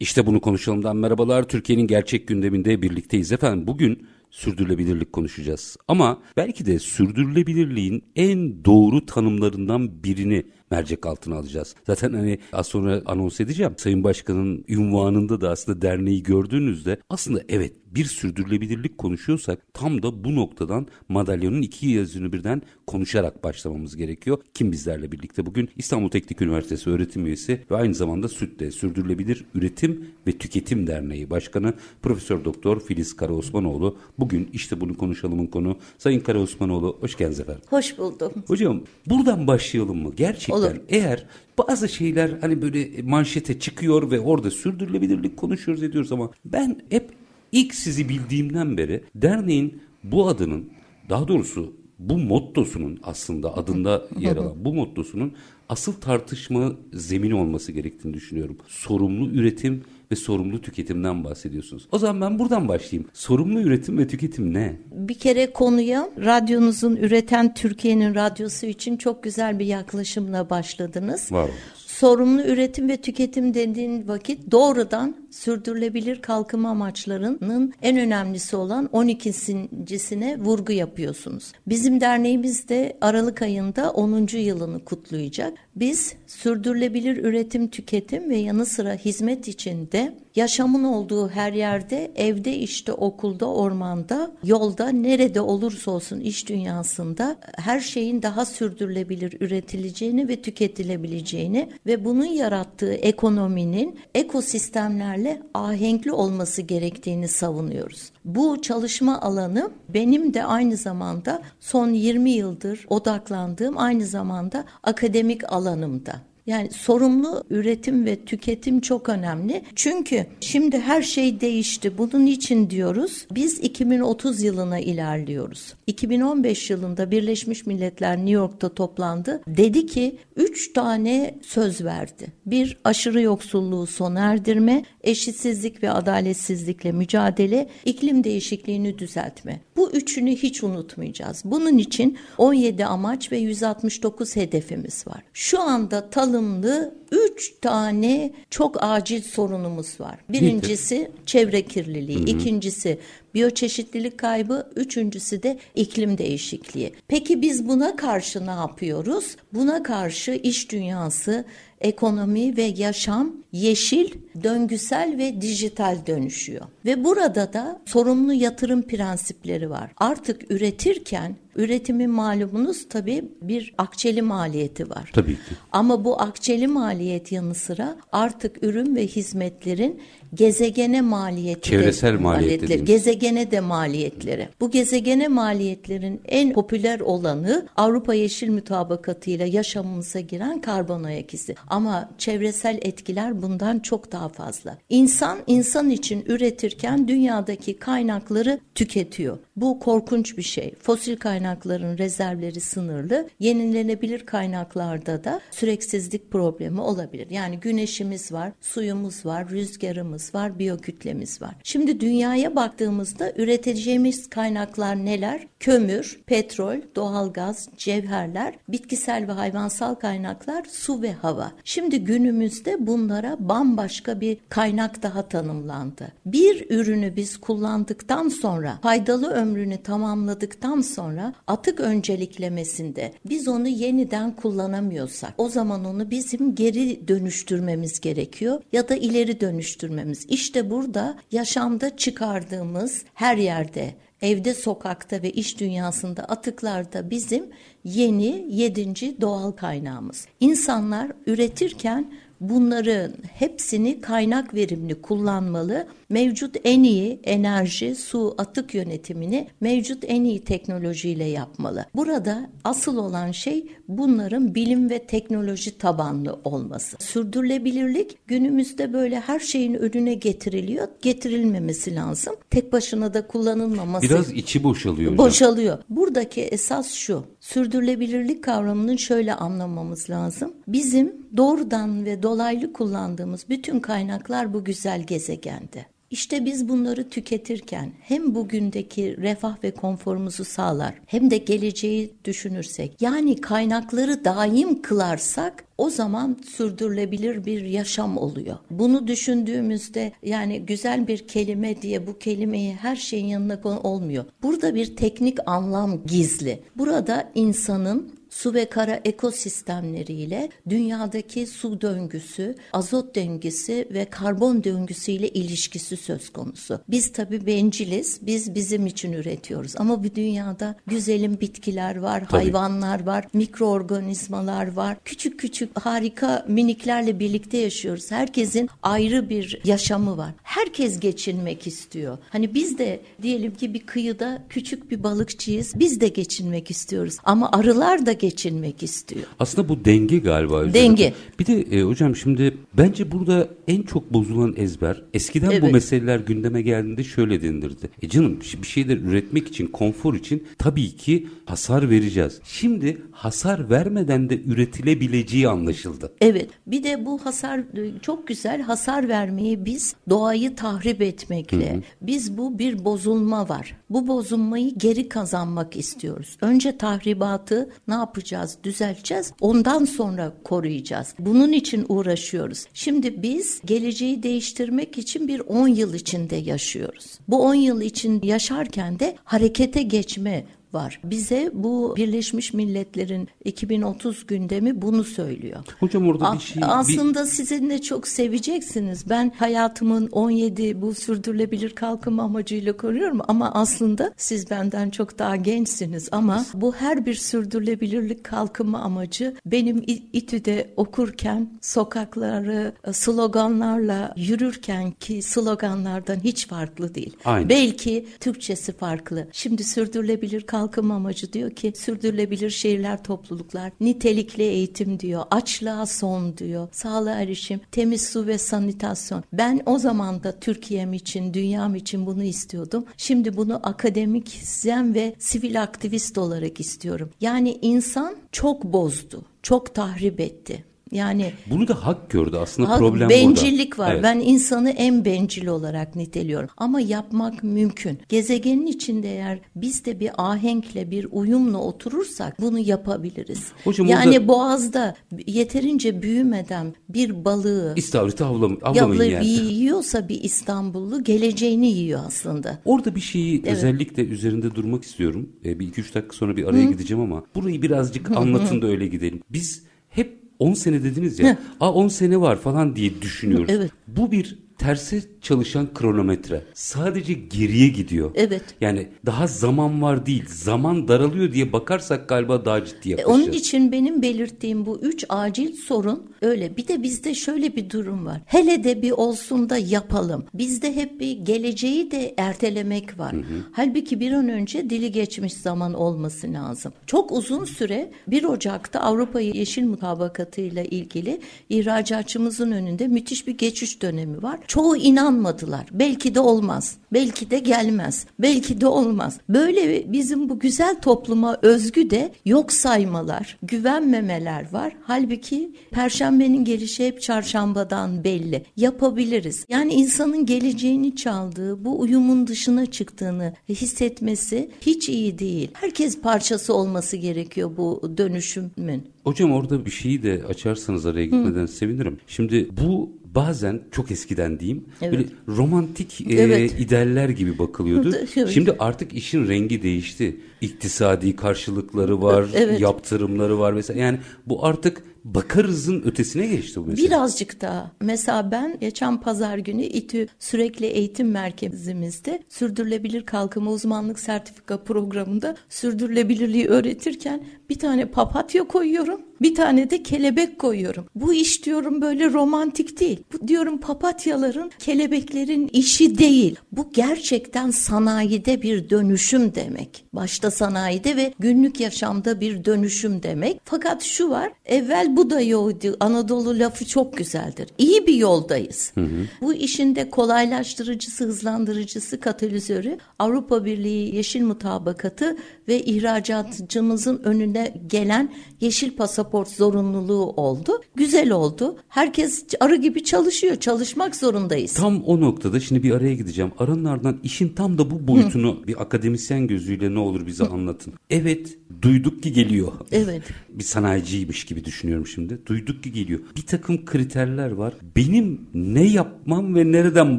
İşte bunu konuşalımdan merhabalar. Türkiye'nin gerçek gündeminde birlikteyiz efendim. Bugün sürdürülebilirlik konuşacağız. Ama belki de sürdürülebilirliğin en doğru tanımlarından birini mercek altına alacağız. Zaten hani az sonra anons edeceğim. Sayın Başkan'ın ünvanında da aslında derneği gördüğünüzde aslında evet bir sürdürülebilirlik konuşuyorsak tam da bu noktadan madalyonun iki yüzünü birden konuşarak başlamamız gerekiyor. Kim bizlerle birlikte bugün İstanbul Teknik Üniversitesi öğretim üyesi ve aynı zamanda SÜT'te Sürdürülebilir Üretim ve Tüketim Derneği Başkanı Profesör Doktor Filiz Karaosmanoğlu. Bugün işte bunu konuşalımın konu. Sayın Karaosmanoğlu hoş geldiniz efendim. Hoş buldum. Hocam buradan başlayalım mı? Gerçekten Olur. eğer bazı şeyler hani böyle manşete çıkıyor ve orada sürdürülebilirlik konuşuyoruz ediyoruz ama ben hep ilk sizi bildiğimden beri derneğin bu adının daha doğrusu bu mottosunun aslında adında yer alan bu mottosunun asıl tartışma zemini olması gerektiğini düşünüyorum. Sorumlu üretim ve sorumlu tüketimden bahsediyorsunuz. O zaman ben buradan başlayayım. Sorumlu üretim ve tüketim ne? Bir kere konuya radyonuzun üreten Türkiye'nin radyosu için çok güzel bir yaklaşımla başladınız. Var olun. Sorumlu üretim ve tüketim dediğin vakit doğrudan sürdürülebilir kalkınma amaçlarının en önemlisi olan 12.sine vurgu yapıyorsunuz. Bizim derneğimiz de Aralık ayında 10. yılını kutlayacak. Biz sürdürülebilir üretim, tüketim ve yanı sıra hizmet içinde yaşamın olduğu her yerde, evde işte okulda, ormanda, yolda, nerede olursa olsun iş dünyasında her şeyin daha sürdürülebilir üretileceğini ve tüketilebileceğini ve bunun yarattığı ekonominin ekosistemlerle ahenkli olması gerektiğini savunuyoruz. Bu çalışma alanı benim de aynı zamanda son 20 yıldır odaklandığım aynı zamanda akademik alanımda. Yani sorumlu üretim ve tüketim çok önemli. Çünkü şimdi her şey değişti. Bunun için diyoruz biz 2030 yılına ilerliyoruz. 2015 yılında Birleşmiş Milletler New York'ta toplandı. Dedi ki 3 tane söz verdi. Bir aşırı yoksulluğu sona erdirme, eşitsizlik ve adaletsizlikle mücadele, iklim değişikliğini düzeltme. Bu üçünü hiç unutmayacağız. Bunun için 17 amaç ve 169 hedefimiz var. Şu anda talımlı 3 tane çok acil sorunumuz var. Birincisi çevre kirliliği, Hı-hı. ikincisi biyoçeşitlilik kaybı, üçüncüsü de iklim değişikliği. Peki biz buna karşı ne yapıyoruz? Buna karşı iş dünyası, ekonomi ve yaşam yeşil, döngüsel ve dijital dönüşüyor. Ve burada da sorumlu yatırım prensipleri var. Artık üretirken üretimin malumunuz tabii bir akçeli maliyeti var. Tabii ki. Ama bu akçeli maliyet yanı sıra artık ürün ve hizmetlerin gezegene maliyeti çevresel maliyetleri gezegene de maliyetleri. Bu gezegene maliyetlerin en popüler olanı Avrupa Yeşil Mutabakatı ile yaşamımıza giren karbon ayak izi. Ama çevresel etkiler bundan çok daha fazla. İnsan insan için üretirken dünyadaki kaynakları tüketiyor. Bu korkunç bir şey. Fosil kaynakların rezervleri sınırlı. Yenilenebilir kaynaklarda da süreksizlik problemi olabilir. Yani güneşimiz var, suyumuz var, rüzgarımız var, biyokütlemiz var. Şimdi dünyaya baktığımızda üreteceğimiz kaynaklar neler? Kömür, petrol, doğalgaz, cevherler, bitkisel ve hayvansal kaynaklar, su ve hava. Şimdi günümüzde bunlara bambaşka bir kaynak daha tanımlandı. Bir ürünü biz kullandıktan sonra faydalı ömrünü tamamladıktan sonra atık önceliklemesinde biz onu yeniden kullanamıyorsak o zaman onu bizim geri dönüştürmemiz gerekiyor ya da ileri dönüştürmemiz. İşte burada yaşamda çıkardığımız her yerde evde, sokakta ve iş dünyasında atıklarda bizim yeni yedinci doğal kaynağımız. İnsanlar üretirken bunların hepsini kaynak verimli kullanmalı. Mevcut en iyi enerji, su, atık yönetimini mevcut en iyi teknolojiyle yapmalı. Burada asıl olan şey bunların bilim ve teknoloji tabanlı olması. Sürdürülebilirlik günümüzde böyle her şeyin önüne getiriliyor. Getirilmemesi lazım. Tek başına da kullanılmaması. Biraz içi boşalıyor hocam. Boşalıyor. Buradaki esas şu. Sürdürülebilirlik kavramının şöyle anlamamız lazım. Bizim doğrudan ve dolaylı kullandığımız bütün kaynaklar bu güzel gezegende. İşte biz bunları tüketirken hem bugündeki refah ve konforumuzu sağlar hem de geleceği düşünürsek yani kaynakları daim kılarsak o zaman sürdürülebilir bir yaşam oluyor. Bunu düşündüğümüzde yani güzel bir kelime diye bu kelimeyi her şeyin yanına olmuyor. Burada bir teknik anlam gizli. Burada insanın su ve kara ekosistemleriyle dünyadaki su döngüsü, azot döngüsü ve karbon döngüsüyle ilişkisi söz konusu. Biz tabii benciliz. Biz bizim için üretiyoruz. Ama bu dünyada güzelim bitkiler var, tabii. hayvanlar var, mikroorganizmalar var. Küçük küçük harika miniklerle birlikte yaşıyoruz. Herkesin ayrı bir yaşamı var. Herkes geçinmek istiyor. Hani biz de diyelim ki bir kıyıda küçük bir balıkçıyız. Biz de geçinmek istiyoruz. Ama arılar da geçinmek istiyor. Aslında bu denge galiba. Üzerinde. Denge. Bir de e, hocam şimdi bence burada en çok bozulan ezber eskiden Evet. bu meseleler gündeme geldiğinde şöyle denilirdi. E canım bir şeyler üretmek için konfor için tabii ki hasar vereceğiz. Şimdi hasar vermeden de üretilebileceği anlaşıldı. Evet. Bir de bu hasar çok güzel hasar vermeyi biz doğayı tahrip etmekle biz bu bir bozulma var. Bu bozulmayı geri kazanmak istiyoruz. Önce tahribatı ne yapacağız? Düzelteceğiz. Ondan sonra koruyacağız. Bunun için uğraşıyoruz. Şimdi biz geleceği değiştirmek için bir 10 yıl içinde yaşıyoruz. Bu 10 yıl için yaşarken de harekete geçme var. Bize bu Birleşmiş Milletler'in 2030 gündemi bunu söylüyor. Hocam orada A- bir şey... bir- Aslında sizin de çok seveceksiniz. Ben hayatımın 17 bu sürdürülebilir kalkınma amacıyla koruyorum ama aslında siz benden çok daha gençsiniz ama bu her bir sürdürülebilirlik kalkınma amacı benim İTÜ'de okurken sokakları e, sloganlarla yürürken ki sloganlardan hiç farklı değil. Aynen. Belki Türkçesi farklı. Şimdi sürdürülebilir kalkınma amacı diyor ki sürdürülebilir şehirler topluluklar, nitelikli eğitim diyor, açlığa son diyor, sağlığa erişim, temiz su ve sanitasyon. Ben o zaman da Türkiye'm için, dünyam için bunu istiyordum. Şimdi bunu akademisyen ve sivil aktivist olarak istiyorum. Yani insan çok bozdu, çok tahrip etti. Yani Bunu da hak gördü aslında Hak- problem bencillik burada. var. Evet. Ben insanı en bencil olarak niteliyorum. Ama yapmak mümkün. Gezegenin içinde eğer biz de bir ahenkle, bir uyumla oturursak bunu yapabiliriz. Hocam yani orada- boğazda yeterince büyümeden bir balığı İstavriti avlam avlamayın yani. yiyorsa bir İstanbullu geleceğini yiyor aslında. Orada bir şeyi özellikle üzerinde durmak istiyorum. Ee, bir iki üç dakika sonra bir araya gideceğim ama burayı birazcık anlatın da öyle gidelim. Biz hep 10 sene dediniz ya. Aa 10 sene var falan diye düşünüyoruz. Evet. Bu bir terse çalışan kronometre. Sadece geriye gidiyor. Evet. Yani daha zaman var değil. Zaman daralıyor diye bakarsak galiba daha ciddi E, yaklaşacağız. Onun için benim belirttiğim bu üç acil sorun öyle. Bir de bizde şöyle bir durum var. Hele de bir olsun da yapalım. Bizde hep bir geleceği de ertelemek var. Halbuki bir an önce dili geçmiş zaman olması lazım. Çok uzun süre 1 Ocak'ta Avrupa Yeşil Mutabakatı ile ilgili ihracatçımızın önünde müthiş bir geçiş dönemi var. Çoğu inanmadılar. Belki de olmaz. Belki de gelmez. Belki de olmaz. Böyle bizim bu güzel topluma özgü de yok saymalar, güvenmemeler var. Halbuki perşembenin gelişi hep çarşambadan belli. Yapabiliriz. Yani insanın geleceğini çaldığı, bu uyumun dışına çıktığını hissetmesi hiç iyi değil. Herkes parçası olması gerekiyor bu dönüşümün. Hocam orada bir şeyi de açarsanız araya gitmeden sevinirim. Şimdi bu bazen çok eskiden diyeyim Evet. böyle romantik e, Evet. idealler gibi bakılıyordu. Evet. Şimdi artık işin rengi değişti. İktisadi karşılıkları var, Evet. yaptırımları var vesaire. Yani bu artık bakarızın ötesine geçti bu mesela. Birazcık daha. Mesela ben geçen pazar günü İTÜ sürekli eğitim merkezimizde sürdürülebilir kalkınma uzmanlık sertifika programında sürdürülebilirliği öğretirken bir tane papatya koyuyorum. Bir tane de kelebek koyuyorum. Bu iş diyorum böyle romantik değil. Bu diyorum papatyaların, kelebeklerin işi değil. Bu gerçekten sanayide bir dönüşüm demek. Başta sanayide ve günlük yaşamda bir dönüşüm demek. Fakat şu var, evvel bu da yoldu. Anadolu lafı çok güzeldir. İyi bir yoldayız. Hı hı. Bu işin de kolaylaştırıcısı, hızlandırıcısı, katalizörü Avrupa Birliği Yeşil Mutabakatı ve ihracatçımızın önüne gelen yeşil pasaport zorunluluğu oldu. Güzel oldu. Herkes arı gibi çalışıyor. Çalışmak zorundayız. Tam o noktada şimdi bir araya gideceğim. Aranın ardından işin tam da bu boyutunu Hı. bir akademisyen gözüyle ne olur bize Hı. anlatın. Evet duyduk ki geliyor. Evet. bir sanayiciymiş gibi düşünüyorum şimdi. Duyduk ki geliyor. Bir takım kriterler var. Benim ne yapmam ve nereden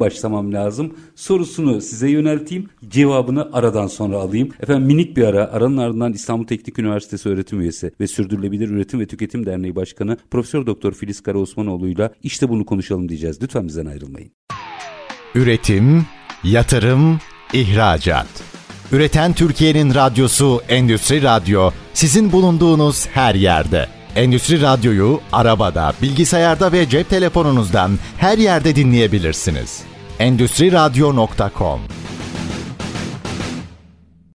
başlamam lazım sorusunu size yönelteyim. Cevabını aradan sonra alayım. Efendim minik bir ara. Aranın ardından İstanbul Teknik Üniversitesi öğretim üyesi ve Sürdürülebilir Üretim ve Tüketim Derneği Başkanı Profesör Doktor Filiz Kara Osmanoğlu'yla işte bunu konuşalım diyeceğiz. Lütfen bizden ayrılmayın. Üretim, yatırım, ihracat. Üreten Türkiye'nin radyosu Endüstri Radyo sizin bulunduğunuz her yerde. Endüstri Radyo'yu arabada, bilgisayarda ve cep telefonunuzdan her yerde dinleyebilirsiniz. Endüstri Radyo.com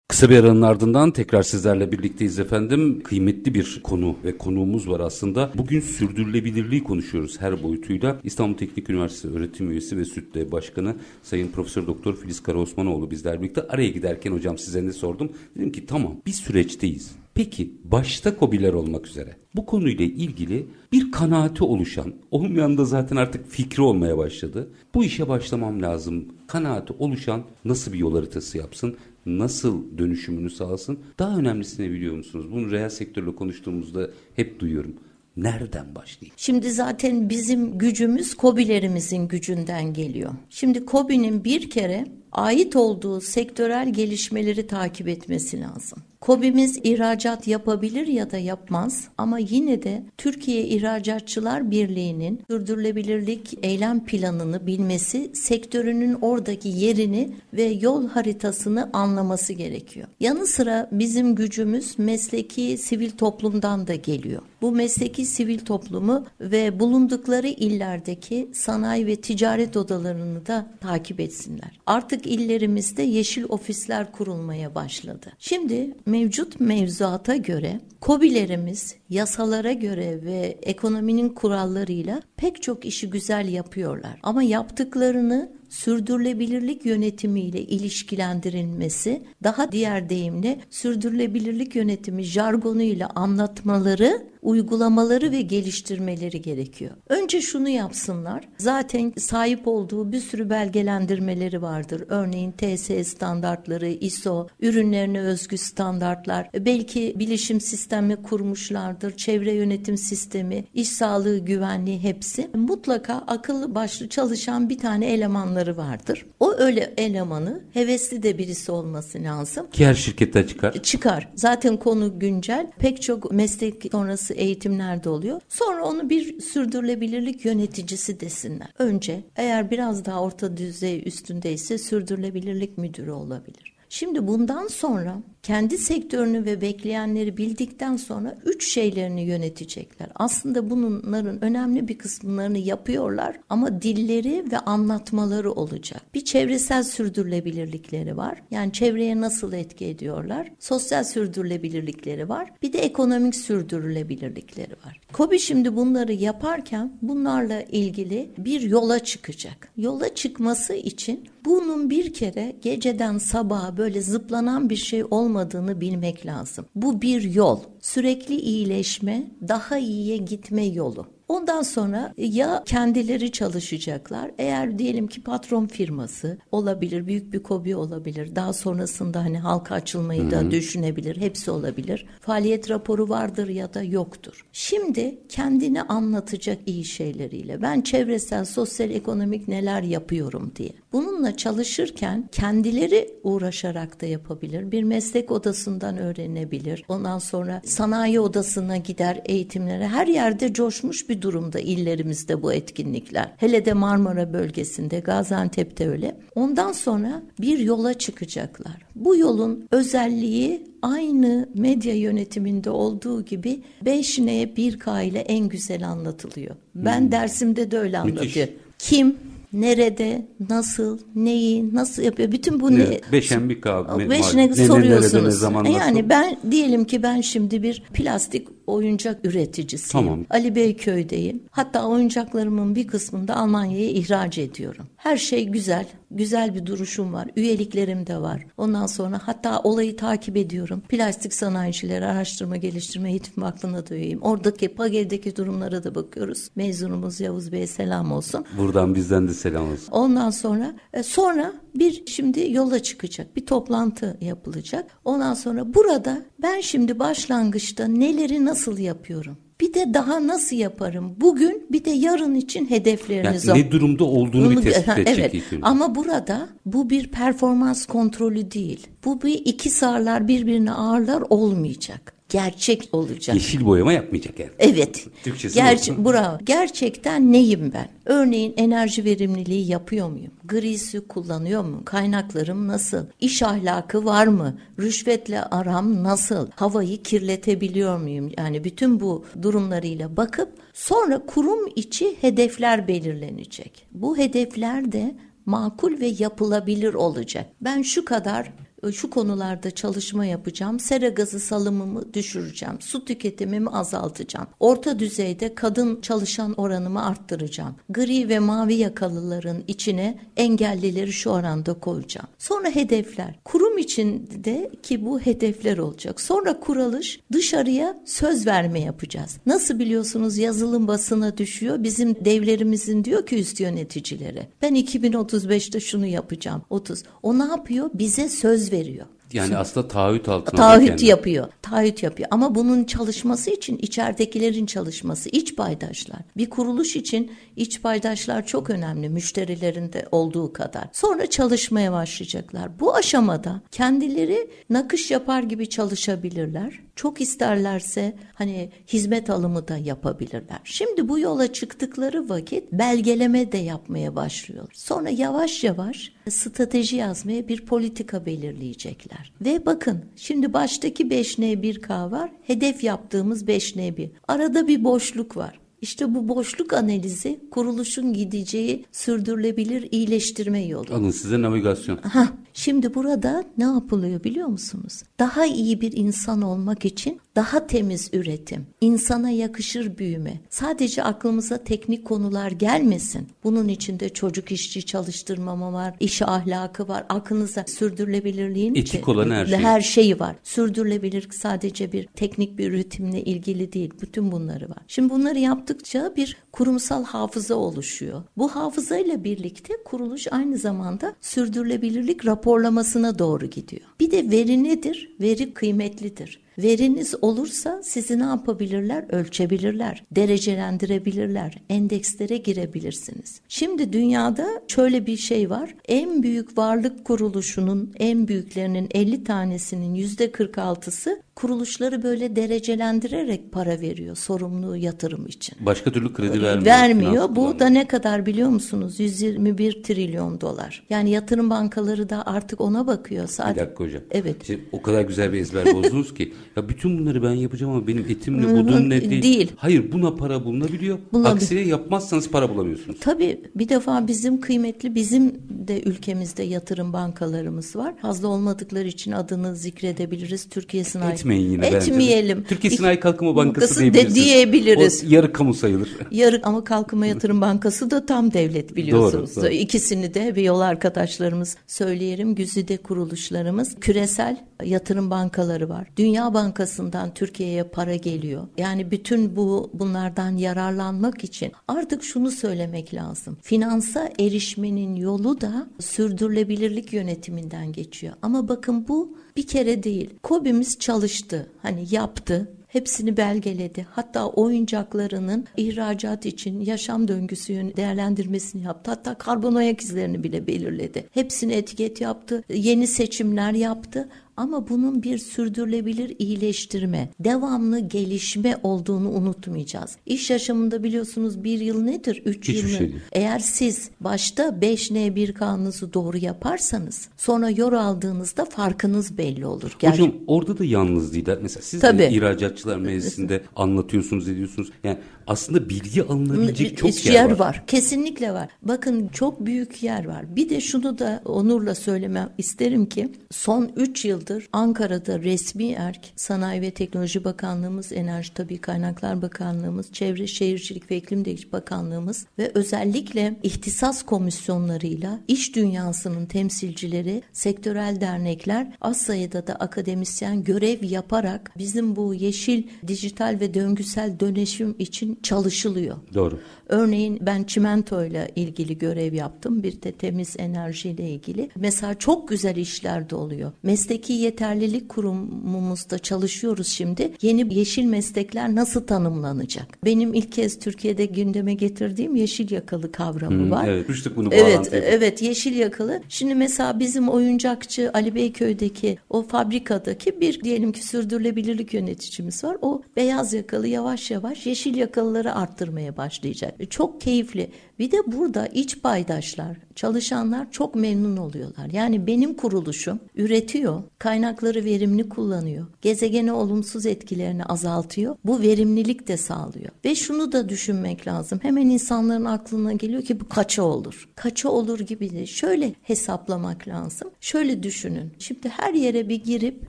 Kısa bir aranın ardından tekrar sizlerle birlikteyiz efendim. Kıymetli bir konu ve konuğumuz var aslında. Bugün sürdürülebilirliği konuşuyoruz her boyutuyla. İstanbul Teknik Üniversitesi öğretim üyesi ve SÜTDE Başkanı Sayın Profesör Doktor Filiz Karaosmanoğlu bizler birlikte. Araya giderken hocam size ne sordum? Dedim ki tamam bir süreçteyiz. Peki başta kobiler olmak üzere bu konuyla ilgili bir kanaati oluşan, olmayan da zaten artık fikri olmaya başladı. Bu işe başlamam lazım. Kanaati oluşan nasıl bir yol haritası yapsın? nasıl dönüşümünü sağlasın? Daha önemlisini biliyor musunuz? Bunu reel sektörle konuştuğumuzda hep duyuyorum. Nereden başlayayım? Şimdi zaten bizim gücümüz kobilerimizin gücünden geliyor. Şimdi kobinin bir kere ait olduğu sektörel gelişmeleri takip etmesi lazım. KOBİ'miz ihracat yapabilir ya da yapmaz ama yine de Türkiye İhracatçılar Birliği'nin sürdürülebilirlik eylem planını bilmesi, sektörünün oradaki yerini ve yol haritasını anlaması gerekiyor. Yanı sıra bizim gücümüz mesleki sivil toplumdan da geliyor. Bu mesleki sivil toplumu ve bulundukları illerdeki sanayi ve ticaret odalarını da takip etsinler. Artık illerimizde yeşil ofisler kurulmaya başladı. Şimdi mevcut mevzuata göre kobilerimiz yasalara göre ve ekonominin kurallarıyla pek çok işi güzel yapıyorlar. Ama yaptıklarını sürdürülebilirlik yönetimiyle ilişkilendirilmesi, daha diğer deyimle sürdürülebilirlik yönetimi jargonuyla anlatmaları, uygulamaları ve geliştirmeleri gerekiyor. Önce şunu yapsınlar. Zaten sahip olduğu bir sürü belgelendirmeleri vardır. Örneğin TSE standartları, ISO, ürünlerine özgü standartlar, belki bilişim sistemi kurmuşlardır, çevre yönetim sistemi, iş sağlığı güvenliği hepsi. Mutlaka akıllı başlı çalışan bir tane elemanlar elemanları vardır. O öyle elemanı hevesli de birisi olması lazım. Ki her şirkette çıkar. Çıkar. Zaten konu güncel. Pek çok meslek sonrası eğitimlerde oluyor. Sonra onu bir sürdürülebilirlik yöneticisi desinler. Önce eğer biraz daha orta düzey üstündeyse sürdürülebilirlik müdürü olabilir. Şimdi bundan sonra kendi sektörünü ve bekleyenleri bildikten sonra üç şeylerini yönetecekler. Aslında bunların önemli bir kısımlarını yapıyorlar ama dilleri ve anlatmaları olacak. Bir çevresel sürdürülebilirlikleri var. Yani çevreye nasıl etki ediyorlar? Sosyal sürdürülebilirlikleri var. Bir de ekonomik sürdürülebilirlikleri var. KOBİ şimdi bunları yaparken bunlarla ilgili bir yola çıkacak. Yola çıkması için bunun bir kere geceden sabaha böyle zıplanan bir şey olmaması olmadığını bilmek lazım. Bu bir yol. Sürekli iyileşme, daha iyiye gitme yolu. Ondan sonra ya kendileri çalışacaklar. Eğer diyelim ki patron firması olabilir, büyük bir kobi olabilir. Daha sonrasında hani halka açılmayı da düşünebilir. Hepsi olabilir. Faaliyet raporu vardır ya da yoktur. Şimdi kendini anlatacak iyi şeyleriyle. Ben çevresel, sosyal, ekonomik neler yapıyorum diye. Bununla çalışırken kendileri uğraşarak da yapabilir. Bir meslek odasından öğrenebilir. Ondan sonra sanayi odasına gider eğitimlere. Her yerde coşmuş bir durumda illerimizde bu etkinlikler. Hele de Marmara bölgesinde, Gaziantep'te öyle. Ondan sonra bir yola çıkacaklar. Bu yolun özelliği aynı medya yönetiminde olduğu gibi 5N 1K ile en güzel anlatılıyor. Ben hmm. dersimde de öyle anlatıyorum. Kim, nerede, nasıl, neyi, nasıl yapıyor? Bütün bu ne? Beşen bir kavga. Beşine soruyorsunuz. Nerede, ne zaman, nasıl? Yani ben diyelim ki ben şimdi bir plastik oyuncak üreticisiyim. Tamam. Ali Beyköy'deyim. Hatta oyuncaklarımın bir kısmını da Almanya'ya ihraç ediyorum. Her şey güzel. Güzel bir duruşum var. Üyeliklerim de var. Ondan sonra hatta olayı takip ediyorum. Plastik sanayicileri araştırma geliştirme eğitim vakfına da üyeyim. Oradaki PAGE'deki durumlara da bakıyoruz. Mezunumuz Yavuz Bey'e selam olsun. Buradan bizden de selam olsun. Ondan sonra e, sonra bir şimdi yola çıkacak. Bir toplantı yapılacak. Ondan sonra burada ben şimdi başlangıçta neleri nasıl yapıyorum? Bir de daha nasıl yaparım? Bugün bir de yarın için hedefleriniz yani Ne durumda olduğunu Bunu, bir tespit edecek evet. ilk önce. Ama burada bu bir performans kontrolü değil. Bu bir iki sarlar birbirine ağırlar olmayacak gerçek olacak. Yeşil boyama yapmayacak yani. Evet. Türkçesi Gerçi, bravo. Gerçekten neyim ben? Örneğin enerji verimliliği yapıyor muyum? Grisi kullanıyor mu? Kaynaklarım nasıl? İş ahlakı var mı? Rüşvetle aram nasıl? Havayı kirletebiliyor muyum? Yani bütün bu durumlarıyla bakıp sonra kurum içi hedefler belirlenecek. Bu hedefler de makul ve yapılabilir olacak. Ben şu kadar şu konularda çalışma yapacağım. Sera gazı salımımı düşüreceğim. Su tüketimimi azaltacağım. Orta düzeyde kadın çalışan oranımı arttıracağım. Gri ve mavi yakalıların içine engellileri şu oranda koyacağım. Sonra hedefler. Kurum içinde ki bu hedefler olacak. Sonra kuralış dışarıya söz verme yapacağız. Nasıl biliyorsunuz yazılım basına düşüyor. Bizim devlerimizin diyor ki üst yöneticileri. Ben 2035'te şunu yapacağım. 30. O ne yapıyor? Bize söz veriyor. Yani aslında taahhüt altına taahhüt yapıyor. Taahhüt yapıyor. Ama bunun çalışması için içeridekilerin çalışması, iç paydaşlar. Bir kuruluş için iç paydaşlar çok önemli müşterilerinde olduğu kadar. Sonra çalışmaya başlayacaklar. Bu aşamada kendileri nakış yapar gibi çalışabilirler. Çok isterlerse hani hizmet alımı da yapabilirler. Şimdi bu yola çıktıkları vakit belgeleme de yapmaya başlıyor. Sonra yavaş yavaş strateji yazmaya bir politika belirleyecekler. Ve bakın şimdi baştaki 5N1K var. Hedef yaptığımız 5N1. Arada bir boşluk var. İşte bu boşluk analizi kuruluşun gideceği sürdürülebilir iyileştirme yolu. Alın size navigasyon. Aha, şimdi burada ne yapılıyor biliyor musunuz? Daha iyi bir insan olmak için daha temiz üretim, insana yakışır büyüme. Sadece aklımıza teknik konular gelmesin. Bunun içinde çocuk işçi çalıştırmama var, iş ahlakı var. Aklınıza sürdürülebilirliğin etik olan her şey. Her şeyi var. Sürdürülebilirlik sadece bir teknik bir üretimle ilgili değil. Bütün bunları var. Şimdi bunları yaptıkça bir kurumsal hafıza oluşuyor. Bu hafızayla birlikte kuruluş aynı zamanda sürdürülebilirlik raporlamasına doğru gidiyor. Bir de veri nedir? Veri kıymetlidir. Veriniz olursa sizi ne yapabilirler? Ölçebilirler, derecelendirebilirler, endekslere girebilirsiniz. Şimdi dünyada şöyle bir şey var. En büyük varlık kuruluşunun en büyüklerinin 50 tanesinin %46'sı kuruluşları böyle derecelendirerek para veriyor sorumlu yatırım için. Başka türlü kredi vermiyor. Vermiyor. Bu da ne kadar biliyor musunuz? 121 trilyon dolar. Yani yatırım bankaları da artık ona bakıyor. Sadece... Bir dakika hocam. Evet. Şimdi o kadar güzel bir ezber bozdunuz ki. Ya bütün bunları ben yapacağım ama benim etim ne budum ne değil. değil. Hayır buna para bulunabiliyor. Bulabil Aksine yapmazsanız para bulamıyorsunuz. Tabii bir defa bizim kıymetli bizim de ülkemizde yatırım bankalarımız var. Fazla olmadıkları için adını zikredebiliriz. Türkiye Sanayi etmeyin yine Etmeyelim. bence. Türkiye Sanayi Kalkınma Bankası. De diyebiliriz. O yarı kamu sayılır. Yarı ama Kalkınma Yatırım Bankası da tam devlet biliyorsunuz. Doğru, doğru. İkisini de bir yol arkadaşlarımız söyleyelim. Güzide kuruluşlarımız küresel yatırım bankaları var. Dünya Bankası'ndan Türkiye'ye para geliyor. Yani bütün bu bunlardan yararlanmak için artık şunu söylemek lazım. Finansa erişmenin yolu da sürdürülebilirlik yönetiminden geçiyor. Ama bakın bu bir kere değil. KOBİ'miz çalıştı. Hani yaptı. Hepsini belgeledi. Hatta oyuncaklarının ihracat için yaşam döngüsü değerlendirmesini yaptı. Hatta karbon ayak izlerini bile belirledi. Hepsini etiket yaptı. Yeni seçimler yaptı ama bunun bir sürdürülebilir iyileştirme, devamlı gelişme olduğunu unutmayacağız. İş yaşamında biliyorsunuz bir yıl nedir? Üç Hiçbir yıl şey değil. Eğer siz başta 5N1 kanunumuzu doğru yaparsanız sonra yor aldığınızda farkınız belli olur. Gerçi- Hocam orada da yalnız değil. Mesela siz Tabii. de ihracatçılar meclisinde anlatıyorsunuz, ediyorsunuz. Yani aslında bilgi alınabilecek çok Hiç yer, var. Kesinlikle var. Bakın çok büyük yer var. Bir de şunu da onurla söylemem isterim ki son 3 yıldır Ankara'da resmi erk Sanayi ve Teknoloji Bakanlığımız, Enerji Tabii Kaynaklar Bakanlığımız, Çevre Şehircilik ve İklim Değişikliği Bakanlığımız ve özellikle ihtisas komisyonlarıyla iş dünyasının temsilcileri, sektörel dernekler az sayıda da akademisyen görev yaparak bizim bu yeşil, dijital ve döngüsel dönüşüm için çalışılıyor. Doğru. Örneğin ben çimento ile ilgili görev yaptım. Bir de temiz enerjiyle ilgili. Mesela çok güzel işler de oluyor. Mesleki yeterlilik kurumumuzda çalışıyoruz şimdi. Yeni yeşil meslekler nasıl tanımlanacak? Benim ilk kez Türkiye'de gündeme getirdiğim yeşil yakalı kavramı Hı, var. evet, düştük bunu Evet, evet yeşil yakalı. Şimdi mesela bizim oyuncakçı Ali Beyköy'deki o fabrikadaki bir diyelim ki sürdürülebilirlik yöneticimiz var. O beyaz yakalı yavaş yavaş yeşil yakalıları arttırmaya başlayacak. E, Çok keyifli. Bir de burada iç paydaşlar, çalışanlar çok memnun oluyorlar. Yani benim kuruluşum üretiyor, kaynakları verimli kullanıyor, gezegene olumsuz etkilerini azaltıyor. Bu verimlilik de sağlıyor. Ve şunu da düşünmek lazım. Hemen insanların aklına geliyor ki bu kaça olur? Kaça olur gibi de şöyle hesaplamak lazım. Şöyle düşünün. Şimdi her yere bir girip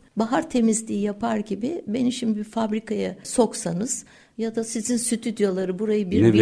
bahar temizliği yapar gibi beni şimdi bir fabrikaya soksanız ya da sizin stüdyoları burayı bir Ne bir,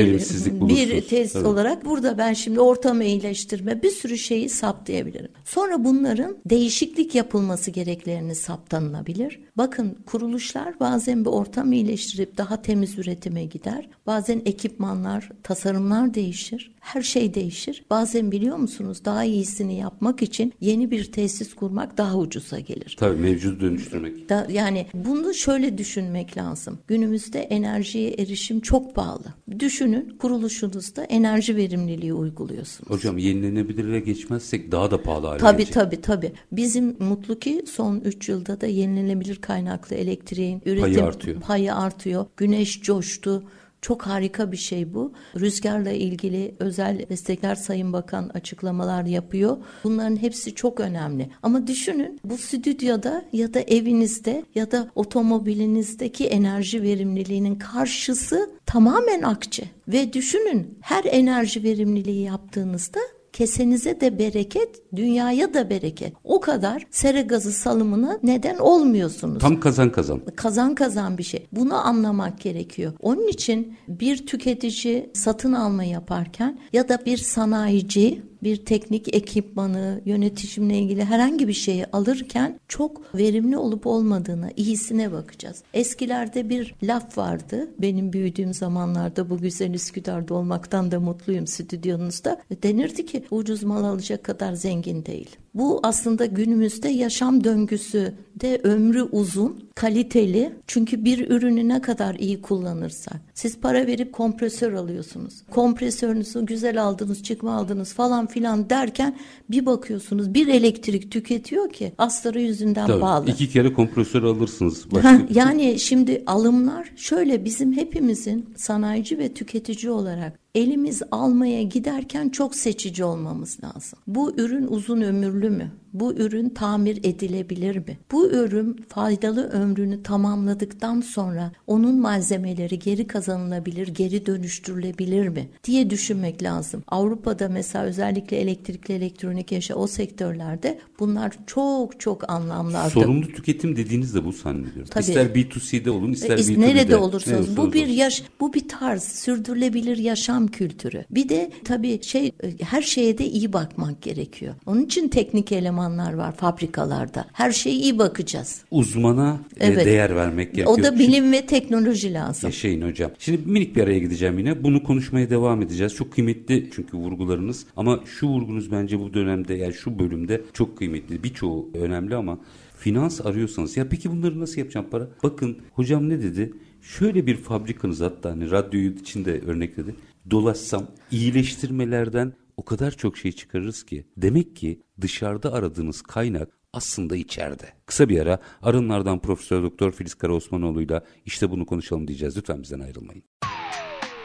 bir Tabii. olarak burada ben şimdi ortamı iyileştirme bir sürü şeyi saptayabilirim. Sonra bunların değişiklik yapılması gereklerini saptanılabilir. Bakın kuruluşlar bazen bir ortam iyileştirip daha temiz üretime gider. Bazen ekipmanlar, tasarımlar değişir. Her şey değişir. Bazen biliyor musunuz daha iyisini yapmak için yeni bir tesis kurmak daha ucuza gelir. Tabii mevcudu dönüştürmek. Da, yani bunu şöyle düşünmek lazım. Günümüzde enerjiye erişim çok pahalı. Düşünün kuruluşunuzda enerji verimliliği uyguluyorsunuz. Hocam yenilenebilire geçmezsek daha da pahalı hale Tabii gelecek. tabii tabii. Bizim mutlu ki son 3 yılda da yenilenebilir kaynaklı elektriğin üretim Payı artıyor. payı artıyor. Güneş coştu. Çok harika bir şey bu. Rüzgarla ilgili özel destekler Sayın Bakan açıklamalar yapıyor. Bunların hepsi çok önemli. Ama düşünün bu stüdyoda ya da evinizde ya da otomobilinizdeki enerji verimliliğinin karşısı tamamen akçe. Ve düşünün her enerji verimliliği yaptığınızda kesenize de bereket, dünyaya da bereket. O kadar sera gazı salımına neden olmuyorsunuz. Tam kazan kazan. Kazan kazan bir şey. Bunu anlamak gerekiyor. Onun için bir tüketici satın alma yaparken ya da bir sanayici bir teknik ekipmanı, yönetişimle ilgili herhangi bir şeyi alırken çok verimli olup olmadığına, iyisine bakacağız. Eskilerde bir laf vardı. Benim büyüdüğüm zamanlarda bu güzel Üsküdar'da olmaktan da mutluyum stüdyonuzda. Denirdi ki ucuz mal alacak kadar zengin değil. Bu aslında günümüzde yaşam döngüsü de ömrü uzun, kaliteli. Çünkü bir ürünü ne kadar iyi kullanırsak. Siz para verip kompresör alıyorsunuz. Kompresörünüzü güzel aldınız, çıkma aldınız falan filan derken bir bakıyorsunuz bir elektrik tüketiyor ki astarı yüzünden Tabii. bağlı. İki kere kompresör alırsınız. Başka yani şimdi alımlar şöyle bizim hepimizin sanayici ve tüketici olarak elimiz almaya giderken çok seçici olmamız lazım. Bu ürün uzun ömürlü mü? Bu ürün tamir edilebilir mi? Bu ürün faydalı ömrünü tamamladıktan sonra onun malzemeleri geri kazanılabilir, geri dönüştürülebilir mi diye düşünmek lazım. Avrupa'da mesela özellikle elektrikli elektronik yaşa o sektörlerde bunlar çok çok anlamlı artık. Sorumlu tüketim dediğiniz de bu zannediyorum. Tabii. İster B2C'de olun ister E, B2B'de. nerede olursanız bu bir yaş bu bir tarz sürdürülebilir yaşam yaşam kültürü. Bir de tabii şey her şeye de iyi bakmak gerekiyor. Onun için teknik elemanlar var fabrikalarda. Her şeye iyi bakacağız. Uzmana e, evet. değer vermek gerekiyor. O da bilim ve teknoloji lazım. Yaşayın hocam. Şimdi minik bir araya gideceğim yine. Bunu konuşmaya devam edeceğiz. Çok kıymetli çünkü vurgularınız. Ama şu vurgunuz bence bu dönemde yani şu bölümde çok kıymetli. Birçoğu önemli ama finans arıyorsanız ya peki bunları nasıl yapacağım para? Bakın hocam ne dedi? Şöyle bir fabrikanız hatta hani radyoyu içinde örnekledi. Dolaşsam iyileştirmelerden o kadar çok şey çıkarırız ki. Demek ki dışarıda aradığınız kaynak aslında içeride. Kısa bir ara arınlardan Profesör Doktor Filiz Karaosmanoğlu'yla işte bunu konuşalım diyeceğiz. Lütfen bizden ayrılmayın.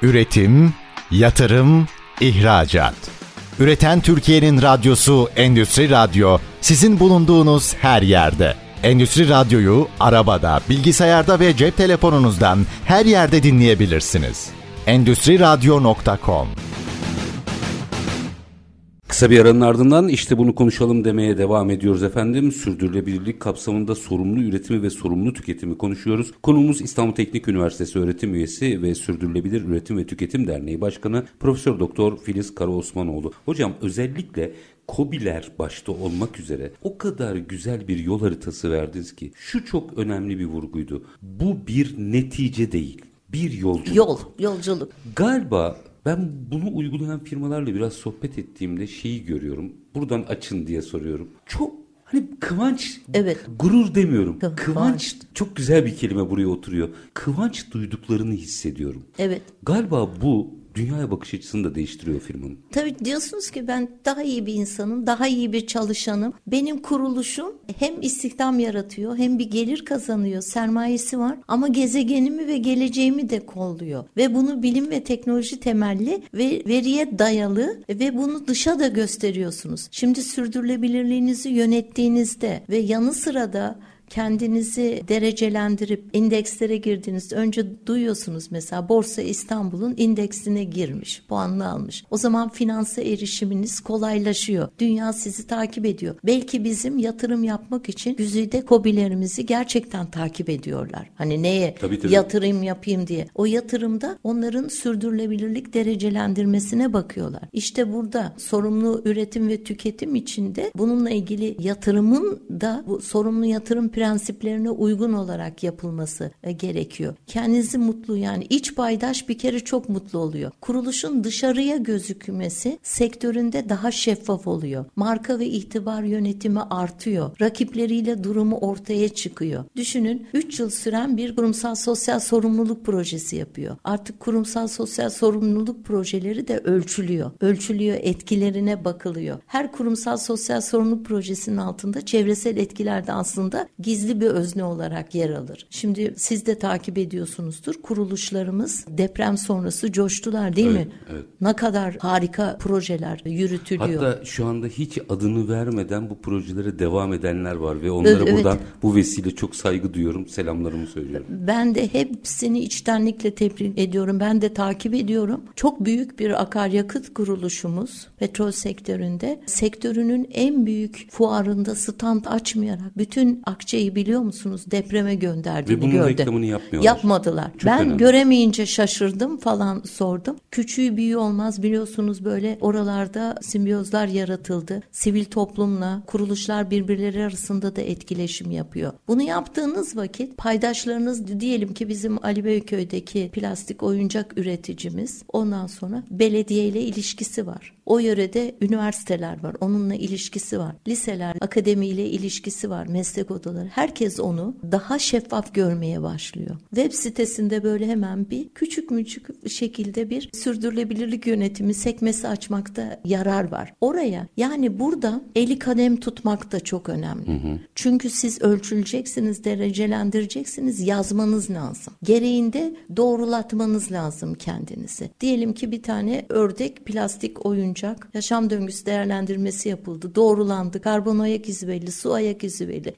Üretim, yatırım, ihracat. Üreten Türkiye'nin radyosu Endüstri Radyo sizin bulunduğunuz her yerde. Endüstri Radyo'yu arabada, bilgisayarda ve cep telefonunuzdan her yerde dinleyebilirsiniz. Endüstri Radyo.com Kısa bir aranın ardından işte bunu konuşalım demeye devam ediyoruz efendim. Sürdürülebilirlik kapsamında sorumlu üretimi ve sorumlu tüketimi konuşuyoruz. Konumuz İstanbul Teknik Üniversitesi öğretim üyesi ve Sürdürülebilir Üretim ve Tüketim Derneği Başkanı Profesör Doktor Filiz Karaosmanoğlu. Hocam özellikle Kobiler başta olmak üzere o kadar güzel bir yol haritası verdiniz ki şu çok önemli bir vurguydu. Bu bir netice değil, bir yolculuk. Yol, yolculuk. Galiba ben bunu uygulayan firmalarla biraz sohbet ettiğimde şeyi görüyorum. Buradan açın diye soruyorum. Çok hani kıvanç, evet. gurur demiyorum. Kıvanç, kıvanç çok güzel bir kelime buraya oturuyor. Kıvanç duyduklarını hissediyorum. Evet. Galiba bu dünyaya bakış açısını da değiştiriyor firmanın. Tabii diyorsunuz ki ben daha iyi bir insanım, daha iyi bir çalışanım. Benim kuruluşum hem istihdam yaratıyor hem bir gelir kazanıyor, sermayesi var ama gezegenimi ve geleceğimi de kolluyor. Ve bunu bilim ve teknoloji temelli ve veriye dayalı ve bunu dışa da gösteriyorsunuz. Şimdi sürdürülebilirliğinizi yönettiğinizde ve yanı sıra da kendinizi derecelendirip indekslere girdiğinizde önce duyuyorsunuz mesela Borsa İstanbul'un indeksine girmiş, puanını almış. O zaman finansa erişiminiz kolaylaşıyor. Dünya sizi takip ediyor. Belki bizim yatırım yapmak için güzide kobilerimizi gerçekten takip ediyorlar. Hani neye tabii, tabii. yatırım yapayım diye. O yatırımda onların sürdürülebilirlik derecelendirmesine bakıyorlar. İşte burada sorumlu üretim ve tüketim içinde bununla ilgili yatırımın da bu sorumlu yatırım prensiplerine uygun olarak yapılması e, gerekiyor. Kendinizi mutlu yani iç paydaş bir kere çok mutlu oluyor. Kuruluşun dışarıya gözükmesi sektöründe daha şeffaf oluyor. Marka ve itibar yönetimi artıyor. Rakipleriyle durumu ortaya çıkıyor. Düşünün 3 yıl süren bir kurumsal sosyal sorumluluk projesi yapıyor. Artık kurumsal sosyal sorumluluk projeleri de ölçülüyor. Ölçülüyor, etkilerine bakılıyor. Her kurumsal sosyal sorumluluk projesinin altında çevresel etkiler de aslında gizli bir özne olarak yer alır. Şimdi siz de takip ediyorsunuzdur. Kuruluşlarımız deprem sonrası coştular değil evet, mi? Evet. Ne kadar harika projeler yürütülüyor. Hatta şu anda hiç adını vermeden bu projelere devam edenler var ve onlara evet, buradan bu vesile çok saygı duyuyorum. Selamlarımı söylüyorum. Ben de hepsini içtenlikle tebrik ediyorum. Ben de takip ediyorum. Çok büyük bir akaryakıt kuruluşumuz petrol sektöründe sektörünün en büyük fuarında stand açmayarak bütün akçe Akçay'ı biliyor musunuz depreme gönderdiğini Ve bunun gördüm. reklamını yapmıyorlar. Yapmadılar. Çok ben önemli. göremeyince şaşırdım falan sordum. Küçüğü büyüğü olmaz biliyorsunuz böyle oralarda simbiyozlar yaratıldı. Sivil toplumla kuruluşlar birbirleri arasında da etkileşim yapıyor. Bunu yaptığınız vakit paydaşlarınız diyelim ki bizim Ali Beyköy'deki plastik oyuncak üreticimiz ondan sonra belediye ile ilişkisi var. O yörede üniversiteler var. Onunla ilişkisi var. Liseler, akademiyle ilişkisi var. Meslek odaları. Herkes onu daha şeffaf görmeye başlıyor. Web sitesinde böyle hemen bir küçük müçük şekilde bir sürdürülebilirlik yönetimi sekmesi açmakta yarar var. Oraya yani burada eli kadem tutmak da çok önemli. Hı hı. Çünkü siz ölçüleceksiniz, derecelendireceksiniz, yazmanız lazım. Gereğinde doğrulatmanız lazım kendinizi. Diyelim ki bir tane ördek plastik oyun oyuncak yaşam döngüsü değerlendirmesi yapıldı. Doğrulandı. Karbon ayak izi belli, su ayak izi belli.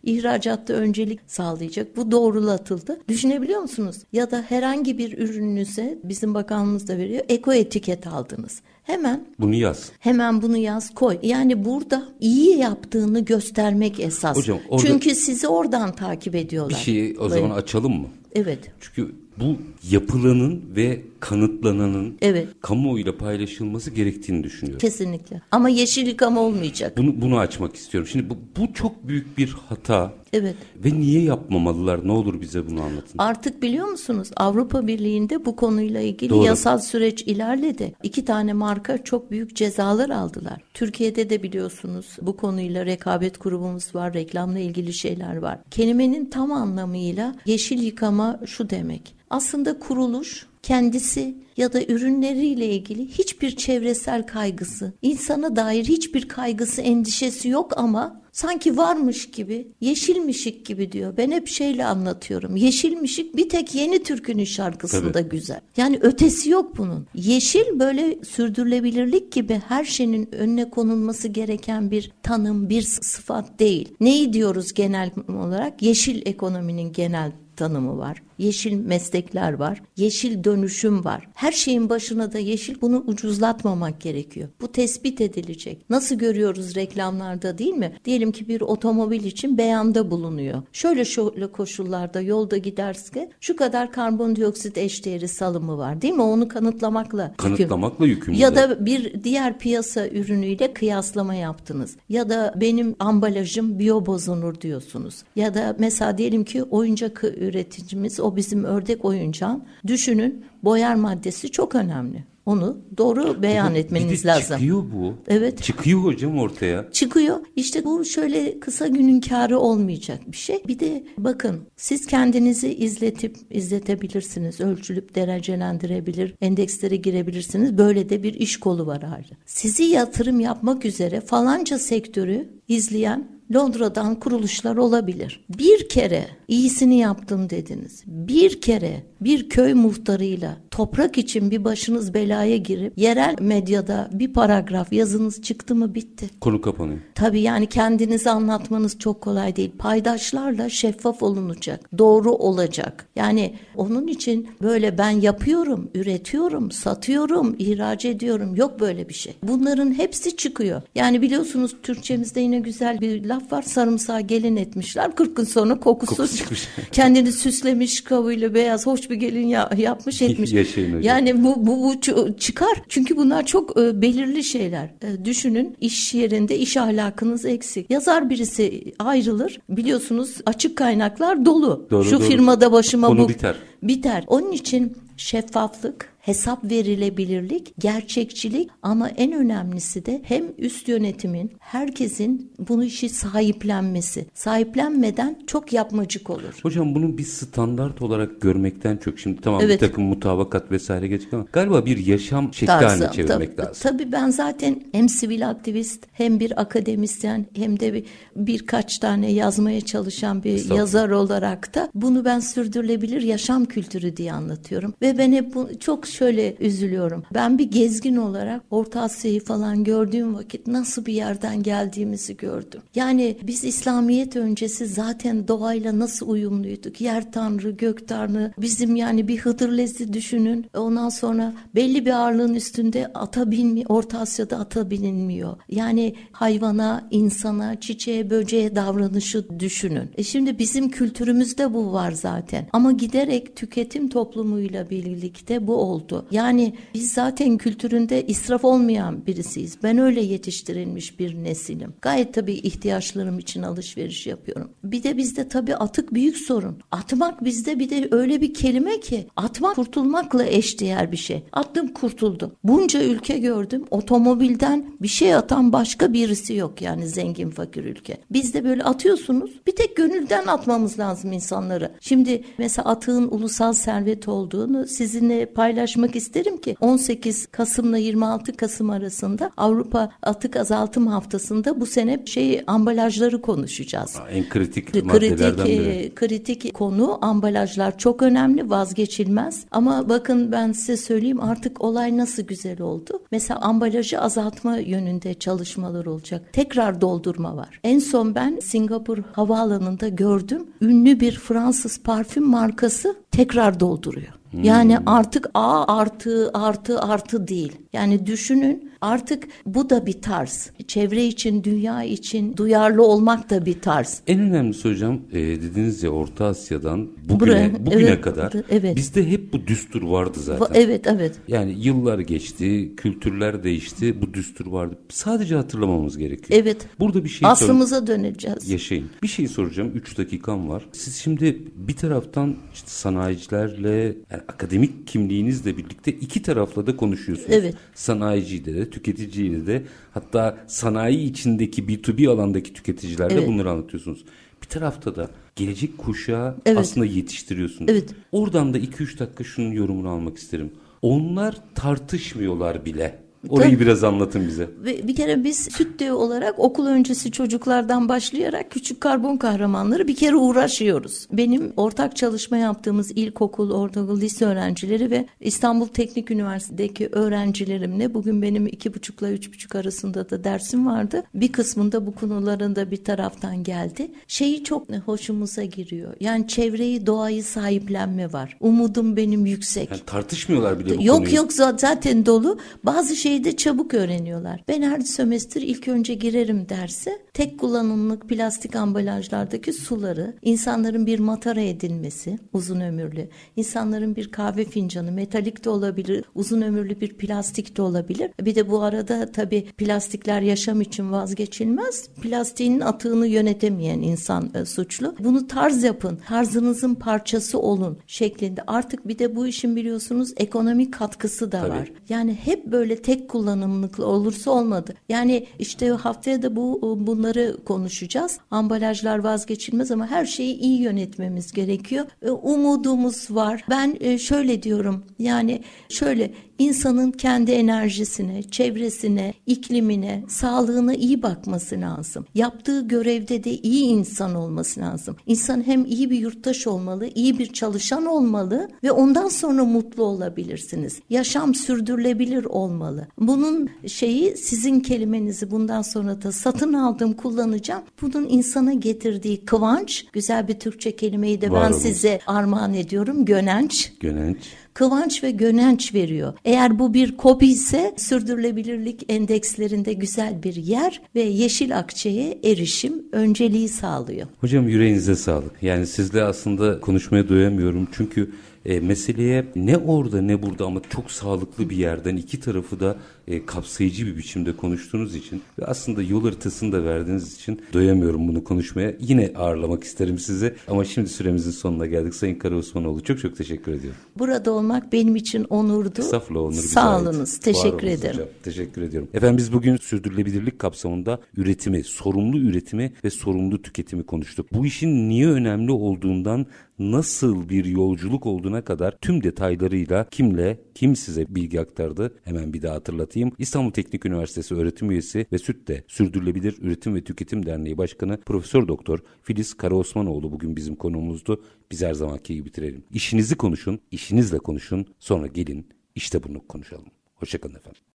İhracatta öncelik sağlayacak. Bu doğrulatıldı. Düşünebiliyor musunuz? Ya da herhangi bir ürününüze bizim bakanlığımız da veriyor. Eko etiket aldınız. Hemen bunu yaz. Hemen bunu yaz koy. Yani burada iyi yaptığını göstermek esas. Hocam, orada Çünkü sizi oradan takip ediyorlar. Bir şeyi o zaman açalım mı? Evet. Çünkü bu yapılanın ve kanıtlananın Evet. kamuoyuyla paylaşılması gerektiğini düşünüyorum. Kesinlikle. Ama yeşil yıkama olmayacak. Bunu, bunu açmak istiyorum. Şimdi bu, bu çok büyük bir hata. Evet. Ve niye yapmamalılar? Ne olur bize bunu anlatın. Artık biliyor musunuz Avrupa Birliği'nde bu konuyla ilgili Doğru. yasal süreç ilerledi. İki tane marka çok büyük cezalar aldılar. Türkiye'de de biliyorsunuz bu konuyla rekabet grubumuz var, reklamla ilgili şeyler var. Kelimenin tam anlamıyla yeşil yıkama şu demek. Aslında kuruluş kendisi ya da ürünleriyle ilgili hiçbir çevresel kaygısı, insana dair hiçbir kaygısı, endişesi yok ama sanki varmış gibi, yeşilmişik gibi diyor. Ben hep şeyle anlatıyorum. Yeşilmişik bir tek yeni türkünün şarkısında Tabii. güzel. Yani ötesi yok bunun. Yeşil böyle sürdürülebilirlik gibi her şeyin önüne konulması gereken bir tanım, bir sıfat değil. Neyi diyoruz genel olarak? Yeşil ekonominin genel tanımı var. Yeşil meslekler var. Yeşil dönüşüm var. Her şeyin başına da yeşil bunu ucuzlatmamak gerekiyor. Bu tespit edilecek. Nasıl görüyoruz reklamlarda değil mi? Diyelim ki bir otomobil için beyanda bulunuyor. Şöyle şöyle koşullarda yolda giderse şu kadar karbondioksit eşdeğeri salımı var değil mi? Onu kanıtlamakla. Kanıtlamakla yükümlü. Ya da bir diğer piyasa ürünüyle kıyaslama yaptınız. Ya da benim ambalajım biyobozunur diyorsunuz. Ya da mesela diyelim ki oyuncak üreticimiz o bizim ördek oyuncağın düşünün boyar maddesi çok önemli. Onu doğru beyan Bir etmeniz de lazım. Çıkıyor bu. Evet. Çıkıyor hocam ortaya. Çıkıyor. İşte bu şöyle kısa günün kârı olmayacak bir şey. Bir de bakın siz kendinizi izletip izletebilirsiniz. Ölçülüp derecelendirebilir. Endekslere girebilirsiniz. Böyle de bir iş kolu var hala. Sizi yatırım yapmak üzere falanca sektörü izleyen Londra'dan kuruluşlar olabilir. Bir kere iyisini yaptım dediniz. Bir kere bir köy muhtarıyla toprak için bir başınız belaya girip yerel medyada bir paragraf yazınız çıktı mı bitti. Konu kapanıyor. Tabii yani kendinizi anlatmanız çok kolay değil. Paydaşlarla şeffaf olunacak. Doğru olacak. Yani onun için böyle ben yapıyorum, üretiyorum, satıyorum, ihraç ediyorum. Yok böyle bir şey. Bunların hepsi çıkıyor. Yani biliyorsunuz Türkçemizde yine güzel bir laf var. Sarımsağı gelin etmişler. 40 gün sonra kokusu Kokusu çıkmış. kendini süslemiş kavuyla beyaz hoş bir gelin ya, yapmış etmiş. Yaşayın hocam. Yani bu, bu, bu çıkar. Çünkü bunlar çok e, belirli şeyler. E, düşünün iş yerinde iş ahlakınız eksik. Yazar birisi ayrılır. Biliyorsunuz açık kaynaklar dolu. Doğru, Şu doğru. firmada başıma Konu bu biter. biter. Onun için şeffaflık, hesap verilebilirlik, gerçekçilik ama en önemlisi de hem üst yönetimin herkesin bunu işi sahiplenmesi. Sahiplenmeden çok yapmacık olur. Hocam bunu bir standart olarak görmekten çok şimdi tamam Evet. bir takım mutabakat vesaire geçtik ama galiba bir yaşam şekli Tarzı. haline çevirmek Tabii- lazım. Tabii ben zaten hem sivil aktivist hem bir akademisyen hem de bir, birkaç tane yazmaya çalışan bir yazar olarak da bunu ben sürdürülebilir yaşam kültürü diye anlatıyorum. Ve ben hep bu, çok şöyle üzülüyorum. Ben bir gezgin olarak Orta Asya'yı falan gördüğüm vakit nasıl bir yerden geldiğimizi gördüm. Yani biz İslamiyet öncesi zaten doğayla nasıl uyumluyduk? Yer tanrı, gök tanrı, bizim yani bir Hıdırlez'i düşünün. Ondan sonra belli bir ağırlığın üstünde ata binmiyor. Orta Asya'da ata binilmiyor. Yani hayvana, insana, çiçeğe, böceğe davranışı düşünün. E şimdi bizim kültürümüzde bu var zaten. Ama giderek tüketim toplumuyla birlikte bu oldu. Yani biz zaten kültüründe israf olmayan birisiyiz. Ben öyle yetiştirilmiş bir nesilim. Gayet tabii ihtiyaçlarım için alışveriş yapıyorum. Bir de bizde tabii atık büyük sorun. Atmak bizde bir de öyle bir kelime ki atmak kurtulmakla eşdeğer bir şey. Attım kurtuldum. Bunca ülke gördüm. Otomobilden bir şey atan başka birisi yok yani zengin fakir ülke. Bizde böyle atıyorsunuz. Bir tek gönülden atmamız lazım insanları. Şimdi mesela atığın ulusal servet olduğunu sizinle paylaşmak isterim ki 18 Kasım'la 26 Kasım arasında Avrupa Atık Azaltım Haftası'nda bu sene şey ambalajları konuşacağız. En kritik Kritik, biri. e, kritik konu ambalajlar çok önemli vazgeçilmez ama bakın ben size söyleyeyim artık olay nasıl güzel oldu. Mesela ambalajı azaltma yönünde çalışmalar olacak. Tekrar doldurma var. En son ben Singapur havaalanında gördüm. Ünlü bir Fransız parfüm markası tekrar dolduruyor. Yani artık A artı artı artı değil. Yani düşünün Artık bu da bir tarz. Çevre için, dünya için duyarlı olmak da bir tarz. En önemlisi hocam e, dediniz ya Orta Asya'dan bugüne, Buraya, bugüne evet, kadar evet. bizde hep bu düstur vardı zaten. Evet, evet. Yani yıllar geçti, kültürler değişti, bu düstur vardı. Sadece hatırlamamız gerekiyor. Evet. Burada bir şey sor- Aslımıza döneceğiz. yaşayın. Bir şey soracağım. 3 dakikam var. Siz şimdi bir taraftan işte sanayicilerle yani akademik kimliğinizle birlikte iki tarafla da konuşuyorsunuz. Evet. Sanayiciyle de, tüketiciyle de hatta sanayi içindeki B2B alandaki tüketicilerle Evet. bunları anlatıyorsunuz. Bir tarafta da gelecek kuşağı Evet. aslında yetiştiriyorsunuz. Evet. Oradan da 2-3 dakika şunun yorumunu almak isterim. Onlar tartışmıyorlar bile. Orayı Tabii. biraz anlatın bize. Bir kere biz SÜTDE olarak okul öncesi çocuklardan başlayarak küçük karbon kahramanları bir kere uğraşıyoruz. Benim ortak çalışma yaptığımız ilkokul, ortaokul, lise öğrencileri ve İstanbul Teknik Üniversitesi'ndeki öğrencilerimle bugün benim iki buçukla üç buçuk arasında da dersim vardı. Bir kısmında bu konularında bir taraftan geldi. Şeyi çok hoşumuza giriyor. Yani çevreyi, doğayı sahiplenme var. Umudum benim yüksek. Yani tartışmıyorlar bile bu Yok konuyu. yok za- zaten dolu. Bazı şeyi de çabuk öğreniyorlar. Ben her sömestr ilk önce girerim derse tek kullanımlık plastik ambalajlardaki suları, insanların bir matara edilmesi uzun ömürlü, insanların bir kahve fincanı metalik de olabilir, uzun ömürlü bir plastik de olabilir. Bir de bu arada tabii plastikler yaşam için vazgeçilmez. Plastiğin atığını yönetemeyen insan e, suçlu. Bunu tarz yapın, tarzınızın parçası olun şeklinde. Artık bir de bu işin biliyorsunuz ekonomik katkısı da Tabii. var. Yani hep böyle tek kullanımlık olursa olmadı. Yani işte haftaya da bu bunları konuşacağız. Ambalajlar vazgeçilmez ama her şeyi iyi yönetmemiz gerekiyor. E, Umudumuz var. Ben e, şöyle diyorum. Yani şöyle insanın kendi enerjisine, çevresine, iklimine, sağlığına iyi bakması lazım. Yaptığı görevde de iyi insan olması lazım. İnsan hem iyi bir yurttaş olmalı, iyi bir çalışan olmalı ve ondan sonra mutlu olabilirsiniz. Yaşam sürdürülebilir olmalı. Bunun şeyi sizin kelimenizi bundan sonra da satın aldım, kullanacağım. Bunun insana getirdiği kıvanç, güzel bir Türkçe kelimeyi de Var ben olun. size armağan ediyorum. Gönenç Gönenç. Kıvanç ve gönenç veriyor. Eğer bu bir kobi ise sürdürülebilirlik endekslerinde güzel bir yer ve yeşil akçeye erişim önceliği sağlıyor. Hocam yüreğinize sağlık. Yani sizle aslında konuşmaya doyamıyorum. Çünkü e, meseleye ne orada ne burada ama çok sağlıklı bir yerden iki tarafı da e, kapsayıcı bir biçimde konuştuğunuz için ve aslında yol haritasını da verdiğiniz için doyamıyorum bunu konuşmaya. Yine ağırlamak isterim sizi ama şimdi süremizin sonuna geldik. Sayın Kara Osmanoğlu çok çok teşekkür ediyorum. Burada olmak benim için onurdu. Estağfurullah onur Sağ olunuz. Teşekkür ederim. hocam. Teşekkür ediyorum. Efendim biz bugün sürdürülebilirlik kapsamında üretimi, sorumlu üretimi ve sorumlu tüketimi konuştuk. Bu işin niye önemli olduğundan nasıl bir yolculuk olduğuna kadar tüm detaylarıyla kimle, kim size bilgi aktardı hemen bir daha hatırlatayım. İstanbul Teknik Üniversitesi öğretim üyesi ve SÜT'te Sürdürülebilir Üretim ve Tüketim Derneği Başkanı Profesör Doktor Filiz Karaosmanoğlu bugün bizim konuğumuzdu. Biz her zamanki gibi bitirelim. İşinizi konuşun, işinizle konuşun, sonra gelin işte bunu konuşalım. Hoşçakalın efendim.